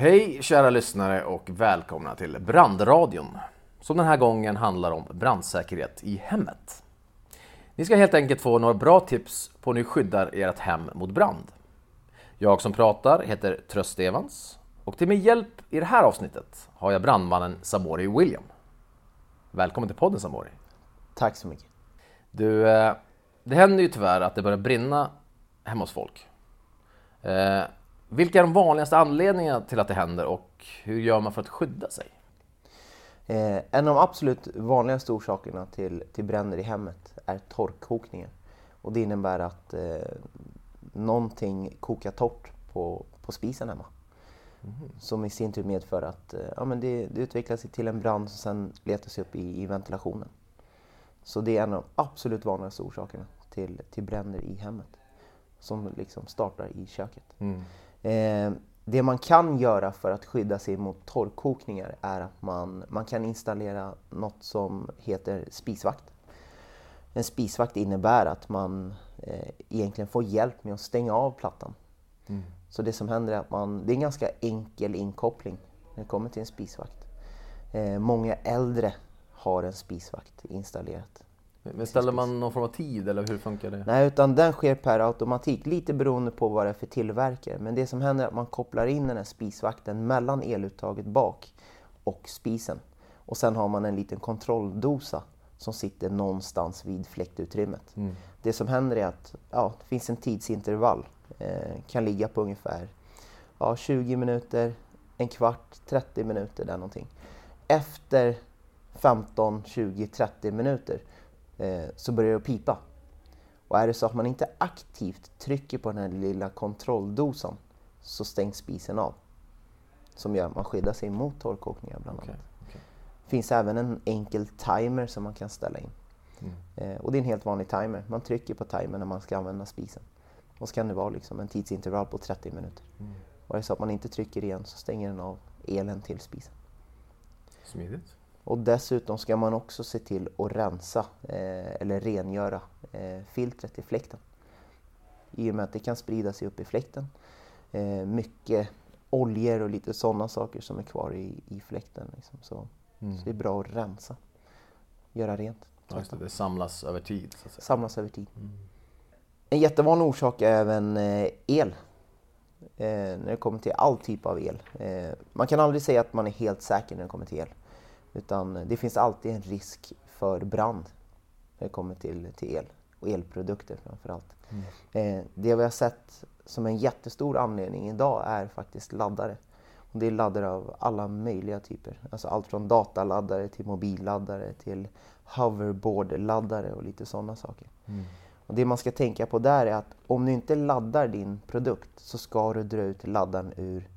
Hej kära lyssnare och välkomna till Brandradion som den här gången handlar om brandsäkerhet i hemmet. Ni ska helt enkelt få några bra tips på hur ni skyddar ert hem mot brand. Jag som pratar heter Tröst Evans och till min hjälp i det här avsnittet har jag brandmannen Samori William. Välkommen till podden Samori. Tack så mycket. Du, eh, det händer ju tyvärr att det börjar brinna hemma hos folk. Vilka är de vanligaste anledningarna till att det händer och hur gör man för att skydda sig? Eh, en av de absolut vanligaste orsakerna till, till bränder i hemmet är torrkokningen. Och det innebär att eh, någonting kokar torrt på, på spisen hemma. Mm. Som i sin tur medför att eh, ja, men det, det utvecklar sig till en brand som sen letar sig upp i, i ventilationen. Så det är en av de absolut vanligaste orsakerna till, till bränder i hemmet. Som liksom startar i köket. Mm. Eh, det man kan göra för att skydda sig mot torrkokningar är att man, man kan installera något som heter spisvakt. En spisvakt innebär att man eh, egentligen får hjälp med att stänga av plattan. Mm. Så det som händer är att man, det är en ganska enkel inkoppling när det kommer till en spisvakt. Eh, många äldre har en spisvakt installerat. Men ställer man någon form av tid eller hur funkar det? Nej, utan den sker per automatik, lite beroende på vad det är för tillverkare. Men det som händer är att man kopplar in den här spisvakten mellan eluttaget bak och spisen. Och sen har man en liten kontrolldosa som sitter någonstans vid fläktutrymmet. Mm. Det som händer är att ja, det finns en tidsintervall, eh, kan ligga på ungefär ja, 20 minuter, en kvart, 30 minuter där någonting. Efter 15, 20, 30 minuter så börjar det pipa. Och är det så att man inte aktivt trycker på den här lilla kontrolldosan så stängs spisen av. Som gör att man skyddar sig mot torrkokningar bland annat. Okay, okay. Finns även en enkel timer som man kan ställa in. Mm. Eh, och det är en helt vanlig timer. Man trycker på timern när man ska använda spisen. Och så kan det vara liksom en tidsintervall på 30 minuter. Mm. Och är det så att man inte trycker igen så stänger den av elen till spisen. Smidigt. Och dessutom ska man också se till att rensa eh, eller rengöra eh, filtret i fläkten. I och med att det kan sprida sig upp i fläkten. Eh, mycket oljor och lite sådana saker som är kvar i, i fläkten. Liksom. Så, mm. så, det är bra att rensa, göra rent. Ja, det, det, samlas över tid. Samlas över tid. Mm. En jättevanlig orsak är även eh, el. Eh, när det kommer till all typ av el. Eh, man kan aldrig säga att man är helt säker när det kommer till el. Utan det finns alltid en risk för brand när det kommer till, till el och elprodukter framförallt. Mm. Eh, det vi har sett som en jättestor anledning idag är faktiskt laddare. Och det är laddare av alla möjliga typer. Alltså allt från dataladdare till mobilladdare till hoverboard-laddare och lite sådana saker. Mm. Och det man ska tänka på där är att om du inte laddar din produkt så ska du dra ut laddaren ur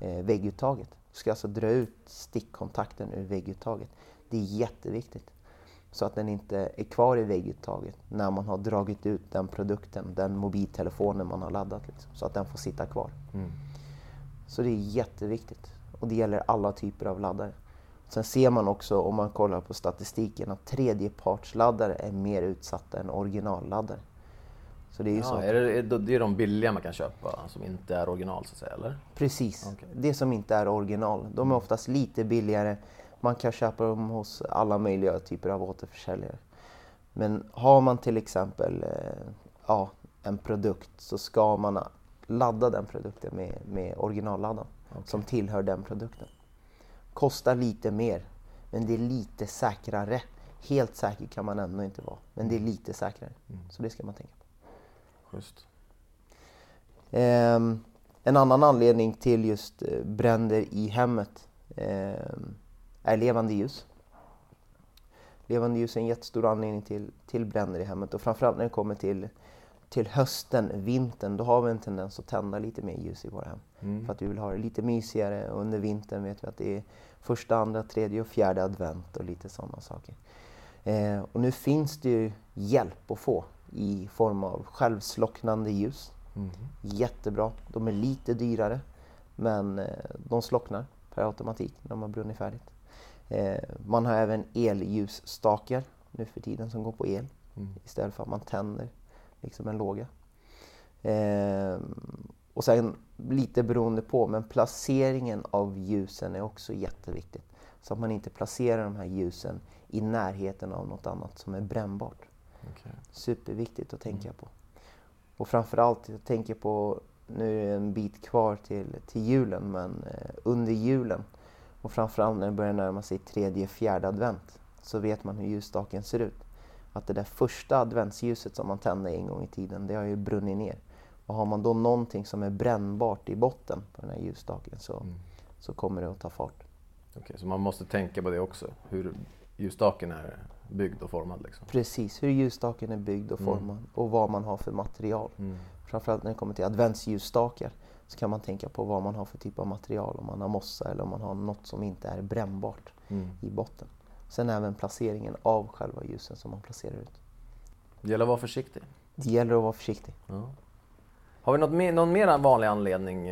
eh, vägguttaget. Ska alltså dra ut stickkontakten ur vägguttaget. Det är jätteviktigt. Så att den inte är kvar i vägguttaget när man har dragit ut den produkten, den mobiltelefonen man har laddat. Liksom, så att den får sitta kvar. Mm. Så det är jätteviktigt. Och det gäller alla typer av laddare. Sen ser man också om man kollar på statistiken att tredjepartsladdare är mer utsatta än originalladdare. Så det är ju ja, så. Är det, det är de billiga man kan köpa som inte är original så att säga, eller? Precis, okay. det som inte är original. De är oftast lite billigare. Man kan köpa dem hos alla möjliga typer av återförsäljare. Men har man till exempel eh, ja, en produkt så ska man ladda den produkten med, med originalladdaren okay. som tillhör den produkten. Kostar lite mer, men det är lite säkrare. Helt säker kan man ändå inte vara, men det är lite säkrare. Mm. Så det ska man tänka på. Just. Eh, en annan anledning till just eh, bränder i hemmet eh, är levande ljus. Levande ljus är en jättestor anledning till, till bränder i hemmet och framförallt när det kommer till, till hösten, vintern, då har vi en tendens att tända lite mer ljus i våra hem. Mm. För att vi vill ha det lite mysigare och under vintern vet vi att det är första, andra, tredje och fjärde advent och lite sådana saker. Eh, och nu finns det ju hjälp att få i form av självslocknande ljus. Mm. Jättebra. De är lite dyrare men eh, de slocknar per automatik när har brunnit färdigt. Eh, man har även elljusstakar nu för tiden som går på el mm. istället för att man tänder liksom en låga. Eh, och sen lite beroende på, men placeringen av ljusen är också jätteviktigt. Så att man inte placerar de här ljusen i närheten av något annat som är brännbart. Okay. Superviktigt att tänka mm. på. Och framförallt, jag tänker på, nu är det en bit kvar till, till julen, men eh, under julen och framförallt när det börjar närma sig tredje, fjärde advent så vet man hur ljusstaken ser ut. Att det där första adventsljuset som man tände en gång i tiden, det har ju brunnit ner. Och har man då någonting som är brännbart i botten på den här ljusstaken så, mm. så kommer det att ta fart. Okej, så man måste tänka på det också, hur ljusstaken är byggd och formad? Liksom. Precis, hur ljusstaken är byggd och mm. formad mm. och vad man har för material. Mm. Framförallt när det kommer till adventsljusstakar så kan man tänka på vad man har för typ av material, om man har mossa eller om man har något som inte är brännbart mm. i botten. Sen även placeringen av själva ljusen som man placerar ut. Det gäller att vara försiktig. Det gäller att vara försiktig. Ja. Har vi något mer, någon mer vanlig anledning?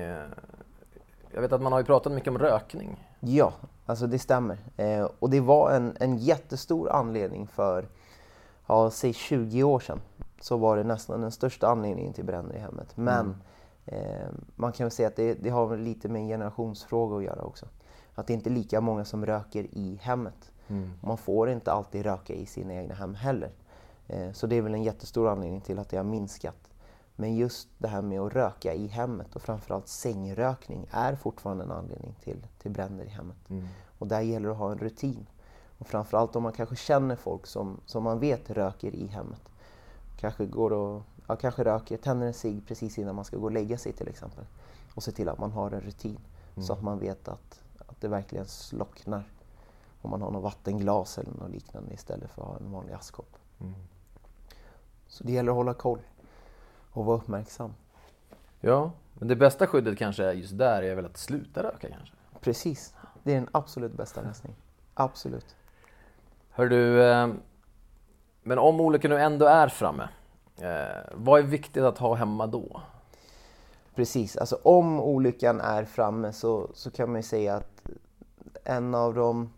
Jag vet att man har ju pratat mycket om rökning. Ja, alltså det stämmer. Eh, och det var en, en jättestor anledning för, ja, säg 20 år sedan. Så var det nästan den största anledningen till bränder i hemmet. Men mm. eh, man kan väl säga att det, det har lite med en generationsfråga att göra också. Att det inte är lika många som röker i hemmet. Mm. Man får inte alltid röka i sina egna hem heller. Eh, så det är väl en jättestor anledning till att det har minskat. Men just det här med att röka i hemmet och framförallt sängrökning är fortfarande en anledning till, till bränder i hemmet. Mm. Och där gäller det att ha en rutin. Och framförallt om man kanske känner folk som, som man vet röker i hemmet. Kanske går och, ja, kanske röker, tänder en cigg precis innan man ska gå och lägga sig till exempel. Och se till att man har en rutin mm. så att man vet att, att det verkligen slocknar. Om man har något vattenglas eller något liknande istället för att ha en vanlig askkopp. Mm. Så det gäller att hålla koll och vara uppmärksam. Ja, men det bästa skyddet kanske är just där är väl att sluta röka kanske? Precis, det är den absolut bästa lösningen. Absolut. Hör du, eh, men om olyckan nu ändå är framme, eh, vad är viktigt att ha hemma då? Precis, alltså om olyckan är framme så, så kan man ju säga att en av de,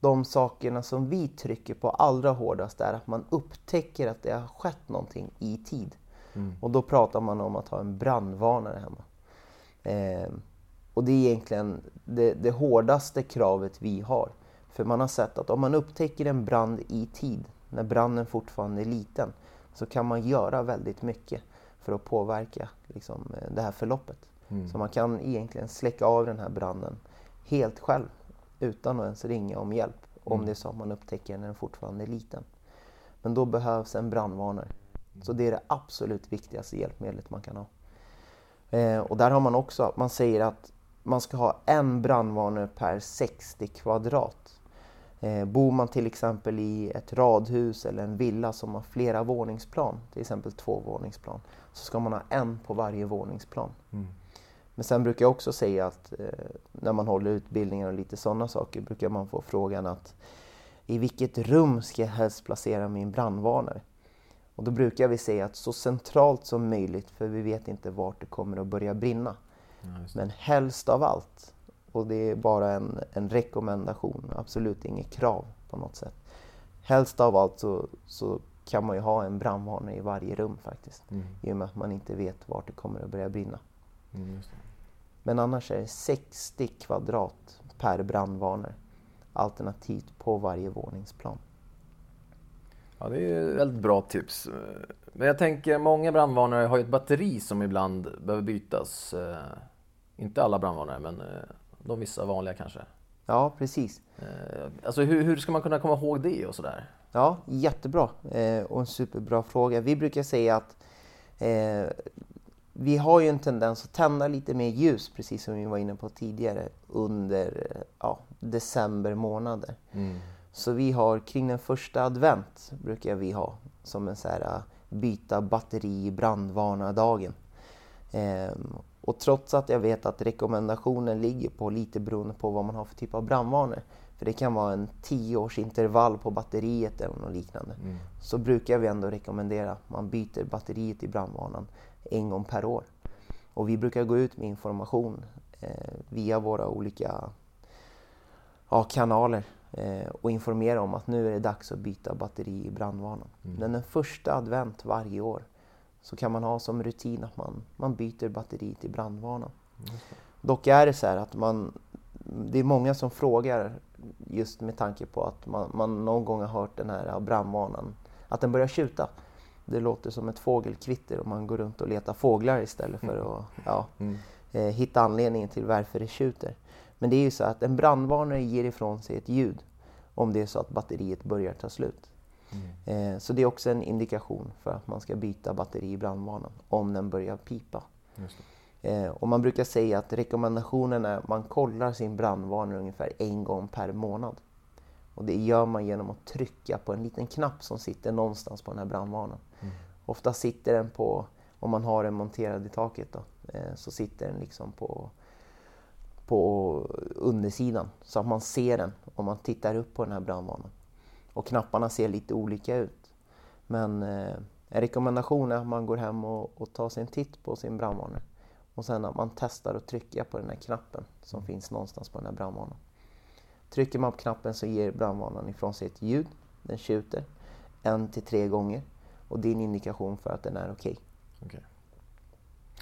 de sakerna som vi trycker på allra hårdast är att man upptäcker att det har skett någonting i tid. Mm. Och då pratar man om att ha en brandvarnare hemma. Eh, och det är egentligen det, det hårdaste kravet vi har. För man har sett att om man upptäcker en brand i tid, när branden fortfarande är liten, så kan man göra väldigt mycket för att påverka liksom, eh, det här förloppet. Mm. Så man kan egentligen släcka av den här branden helt själv utan att ens ringa om hjälp om mm. det är så att man upptäcker när den fortfarande är liten. Men då behövs en brandvarnare. Så det är det absolut viktigaste hjälpmedlet man kan ha. Eh, och där har man också, man säger att man ska ha en brandvarnare per 60 kvadrat. Eh, bor man till exempel i ett radhus eller en villa som har flera våningsplan, till exempel två våningsplan, så ska man ha en på varje våningsplan. Mm. Men sen brukar jag också säga att eh, när man håller utbildningar och lite sådana saker brukar man få frågan att i vilket rum ska jag helst placera min brandvarnare? Och då brukar vi säga att så centralt som möjligt för vi vet inte vart det kommer att börja brinna. Ja, Men helst av allt, och det är bara en, en rekommendation, absolut inget krav på något sätt. Helst av allt så, så kan man ju ha en brandvarnare i varje rum faktiskt. Mm. I och med att man inte vet vart det kommer att börja brinna. Mm, Men annars är det 60 kvadrat per brandvarnare. Alternativt på varje våningsplan. Ja, det är ett väldigt bra tips. Men jag tänker, många brandvarnare har ju ett batteri som ibland behöver bytas. Eh, inte alla brandvarnare, men eh, de vissa vanliga kanske. Ja, precis. Eh, alltså hur, hur ska man kunna komma ihåg det och sådär? Ja, jättebra och en superbra fråga. Vi brukar säga att eh, vi har ju en tendens att tända lite mer ljus, precis som vi var inne på tidigare, under ja, december månader. Mm. Så vi har kring den första advent brukar vi ha som en så här äh, byta batteri brandvarnardagen. Ehm, och trots att jag vet att rekommendationen ligger på lite beroende på vad man har för typ av brandvarnare. För det kan vara en tioårsintervall på batteriet eller något liknande. Mm. Så brukar vi ändå rekommendera att man byter batteriet i brandvarnaren en gång per år. Och vi brukar gå ut med information eh, via våra olika ja, kanaler eh, och informera om att nu är det dags att byta batteri i brandvarnaren. Mm. Men den första advent varje år så kan man ha som rutin att man, man byter batteriet i brandvarnaren. Dock är det så här att man, det är många som frågar just med tanke på att man, man någon gång har hört den här brandvarnaren, att den börjar tjuta. Det låter som ett fågelkvitter och man går runt och letar fåglar istället för att ja, Mm. eh, hitta anledningen till varför det tjuter. Men det är ju så att en brandvarnare ger ifrån sig ett ljud om det är så att batteriet börjar ta slut. Eh, så det är också en indikation för att man ska byta batteri i brandvarnaren om den börjar pipa. Eh, och man brukar säga att rekommendationen är att man kollar sin brandvarnare ungefär en gång per månad. Och det gör man genom att trycka på en liten knapp som sitter någonstans på den här brandvarnaren. Ofta sitter den på, om man har den monterad i taket, då, eh, så sitter den liksom på, på undersidan så att man ser den om man tittar upp på den här brandvarnaren. Och knapparna ser lite olika ut. Men eh, en rekommendation är att man går hem och, och tar sig en titt på sin brandvarnare. Och sen att man testar att trycka på den här knappen som finns någonstans på den här brandvarnaren. Trycker man på knappen så ger brandvarnaren ifrån sig ett ljud. Den tjuter en till tre gånger. Och det är en indikation för att den är okej. Okej.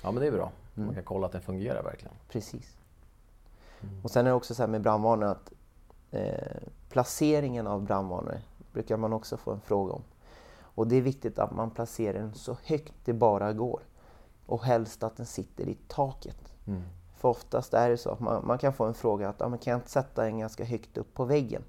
Ja men det är bra. Man kan kolla att den fungerar verkligen. Precis. Och sen är det också så här med brandvarnare att eh, placeringen av brandvarnare brukar man också få en fråga om. Och det är viktigt att man placerar den så högt det bara går. Och helst att den sitter i taket. För oftast är det så att man, man kan få en fråga att ja, men kan jag inte sätta den ganska högt upp på väggen?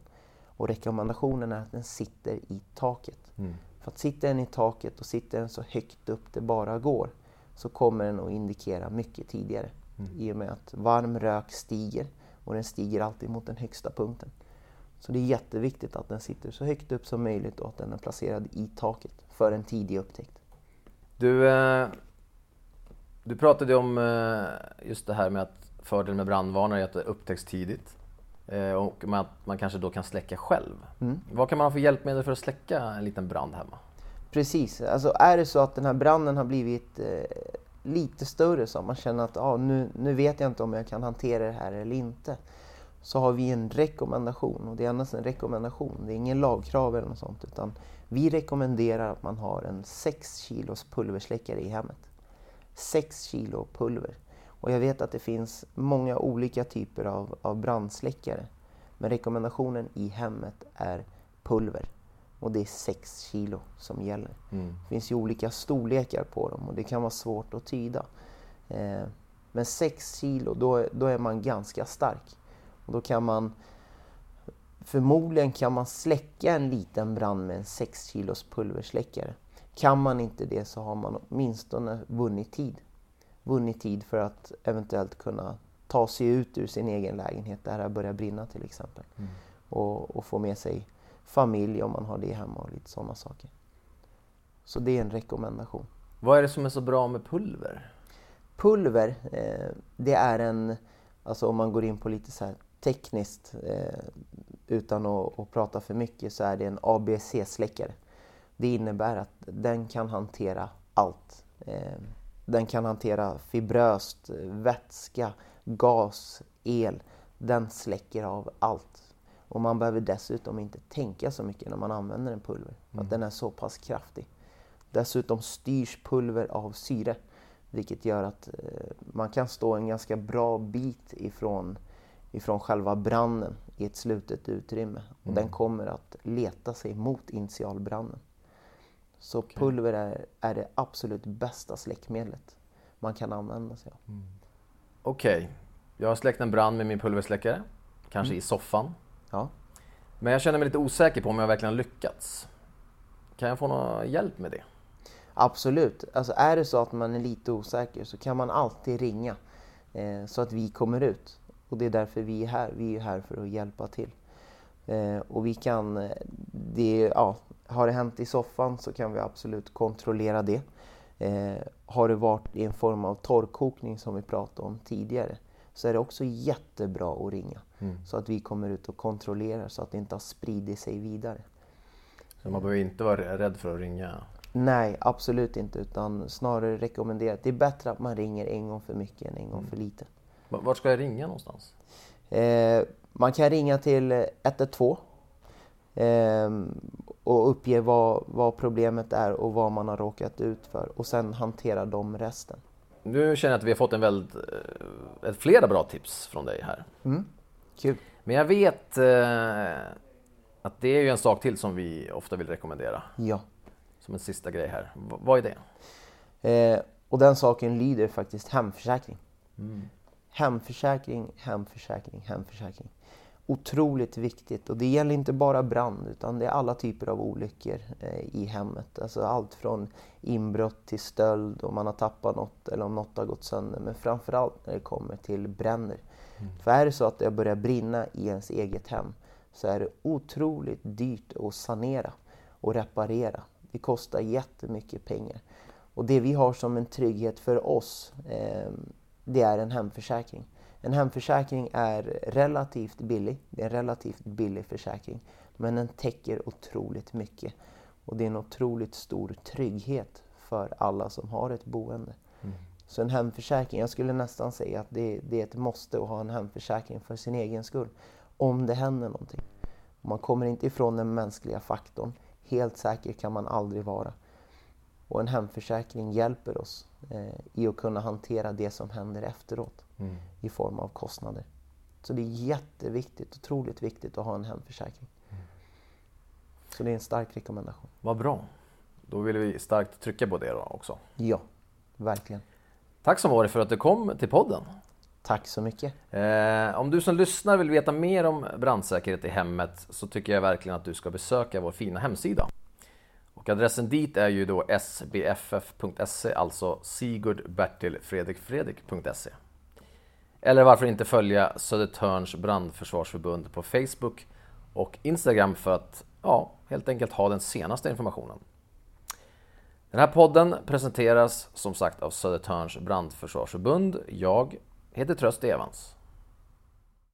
Och rekommendationen är att den sitter i taket. För att sitter den i taket och sitter den så högt upp det bara går så kommer den att indikera mycket tidigare. I och med att varm rök stiger och den stiger alltid mot den högsta punkten. Så det är jätteviktigt att den sitter så högt upp som möjligt och att den är placerad i taket för en tidig upptäckt. Du, eh, du pratade om eh, just det här med att fördelen med brandvarnare är att det upptäcks tidigt. Eh, och med att man kanske då kan släcka själv. Vad kan man ha för hjälpmedel för att släcka en liten brand hemma? Precis, alltså är det så att den här branden har blivit lite större så att man känner att ah, nu, nu vet jag inte om jag kan hantera det här eller inte. Så har vi en rekommendation och det är endast en rekommendation, det är ingen lagkrav eller något sånt utan vi rekommenderar att man har en 6 kilos pulversläckare i hemmet. 6 kilo pulver. Och jag vet att det finns många olika typer av, av brandsläckare. Men rekommendationen i hemmet är pulver. Och det är 6 kilo som gäller. Det finns ju olika storlekar på dem och det kan vara svårt att tyda. Eh, men 6 kilo, då, då är man ganska stark. Och då kan man Förmodligen kan man släcka en liten brand med en 6 kilos pulversläckare. Kan man inte det så har man åtminstone vunnit tid. Vunnit tid för att eventuellt kunna ta sig ut ur sin egen lägenhet där det har börjat brinna till exempel. Och, och få med sig familj om man har det hemma och lite sådana saker. Så det är en rekommendation. Vad är det som är så bra med pulver? Pulver, eh, det är en, alltså om man går in på lite så här tekniskt eh, utan att, att prata för mycket så är det en ABC-släckare. Det innebär att den kan hantera allt. Eh, den kan hantera fibröst, vätska, gas, el. Den släcker av allt. Och man behöver dessutom inte tänka så mycket när man använder en pulver. För att den är så pass kraftig. Dessutom styrs pulver av syre. Vilket gör att eh, man kan stå en ganska bra bit ifrån, ifrån själva branden i ett slutet utrymme. Och den kommer att leta sig mot initialbranden. Så pulver är, är det absolut bästa släckmedlet man kan använda sig av. Okej, jag har släckt en brand med min pulversläckare. Kanske i soffan. Ja. Men jag känner mig lite osäker på om jag verkligen har lyckats. Kan jag få någon hjälp med det? Absolut. Alltså är det så att man är lite osäker så kan man alltid ringa eh, så att vi kommer ut. Och det är därför vi är här. Vi är här för att hjälpa till. Eh, och vi kan, eh, det, ja, har det hänt i soffan så kan vi absolut kontrollera det. Eh, har det varit i en form av torrkokning som vi pratade om tidigare så är det också jättebra att ringa. Så att vi kommer ut och kontrollerar så att det inte har spridit sig vidare. Så man behöver inte vara rädd för att ringa. Nej, absolut inte. Utan snarare rekommenderat. Det är bättre att man ringer en gång för mycket än en gång för lite. Vart ska jag ringa någonstans? Eh, man kan ringa till 112 eh, och uppge vad, vad problemet är och vad man har råkat ut för och sen hantera de resten. Nu känner jag att vi har fått en väldigt, eh, ett flera bra tips från dig här. Mm. Kul. Men jag vet eh, att det är ju en sak till som vi ofta vill rekommendera. Ja. Som en sista grej här. V vad är det? Eh, och den saken lyder faktiskt hemförsäkring. Hemförsäkring, hemförsäkring, hemförsäkring. Otroligt viktigt och det gäller inte bara brand utan det är alla typer av olyckor eh, i hemmet. Alltså allt från inbrott till stöld om man har tappat något eller om något har gått sönder. Men framförallt när det kommer till bränder. För är det så att det börjar brinna i ens eget hem så är det otroligt dyrt att sanera och reparera. Det kostar jättemycket pengar. Och det vi har som en trygghet för oss, eh, det är en hemförsäkring. En hemförsäkring är relativt billig. Det är en relativt billig försäkring. Men den täcker otroligt mycket. Och det är en otroligt stor trygghet för alla som har ett boende. Så en hemförsäkring, jag skulle nästan säga att det, det är ett måste att ha en hemförsäkring för sin egen skull. Om det händer någonting. Man kommer inte ifrån den mänskliga faktorn. Helt säker kan man aldrig vara. Och en hemförsäkring hjälper oss eh, i att kunna hantera det som händer efteråt i form av kostnader. Så det är jätteviktigt, otroligt viktigt att ha en hemförsäkring. Så det är en stark rekommendation. Vad bra. Då vill vi starkt trycka på det då också. Ja, verkligen. Tack som varit för att du kom till podden. Tack så mycket. Eh, om du som lyssnar vill veta mer om brandsäkerhet i hemmet så tycker jag verkligen att du ska besöka vår fina hemsida. Och adressen dit är ju då sbff.se, alltså sigurdbertilfredrikfredrik.se. Eller varför inte följa Södertörns brandförsvarsförbund på Facebook och Instagram för att ja, helt enkelt ha den senaste informationen. Den här podden presenteras som sagt av Södertörns brandförsvarsförbund. Jag heter Tröst Evans.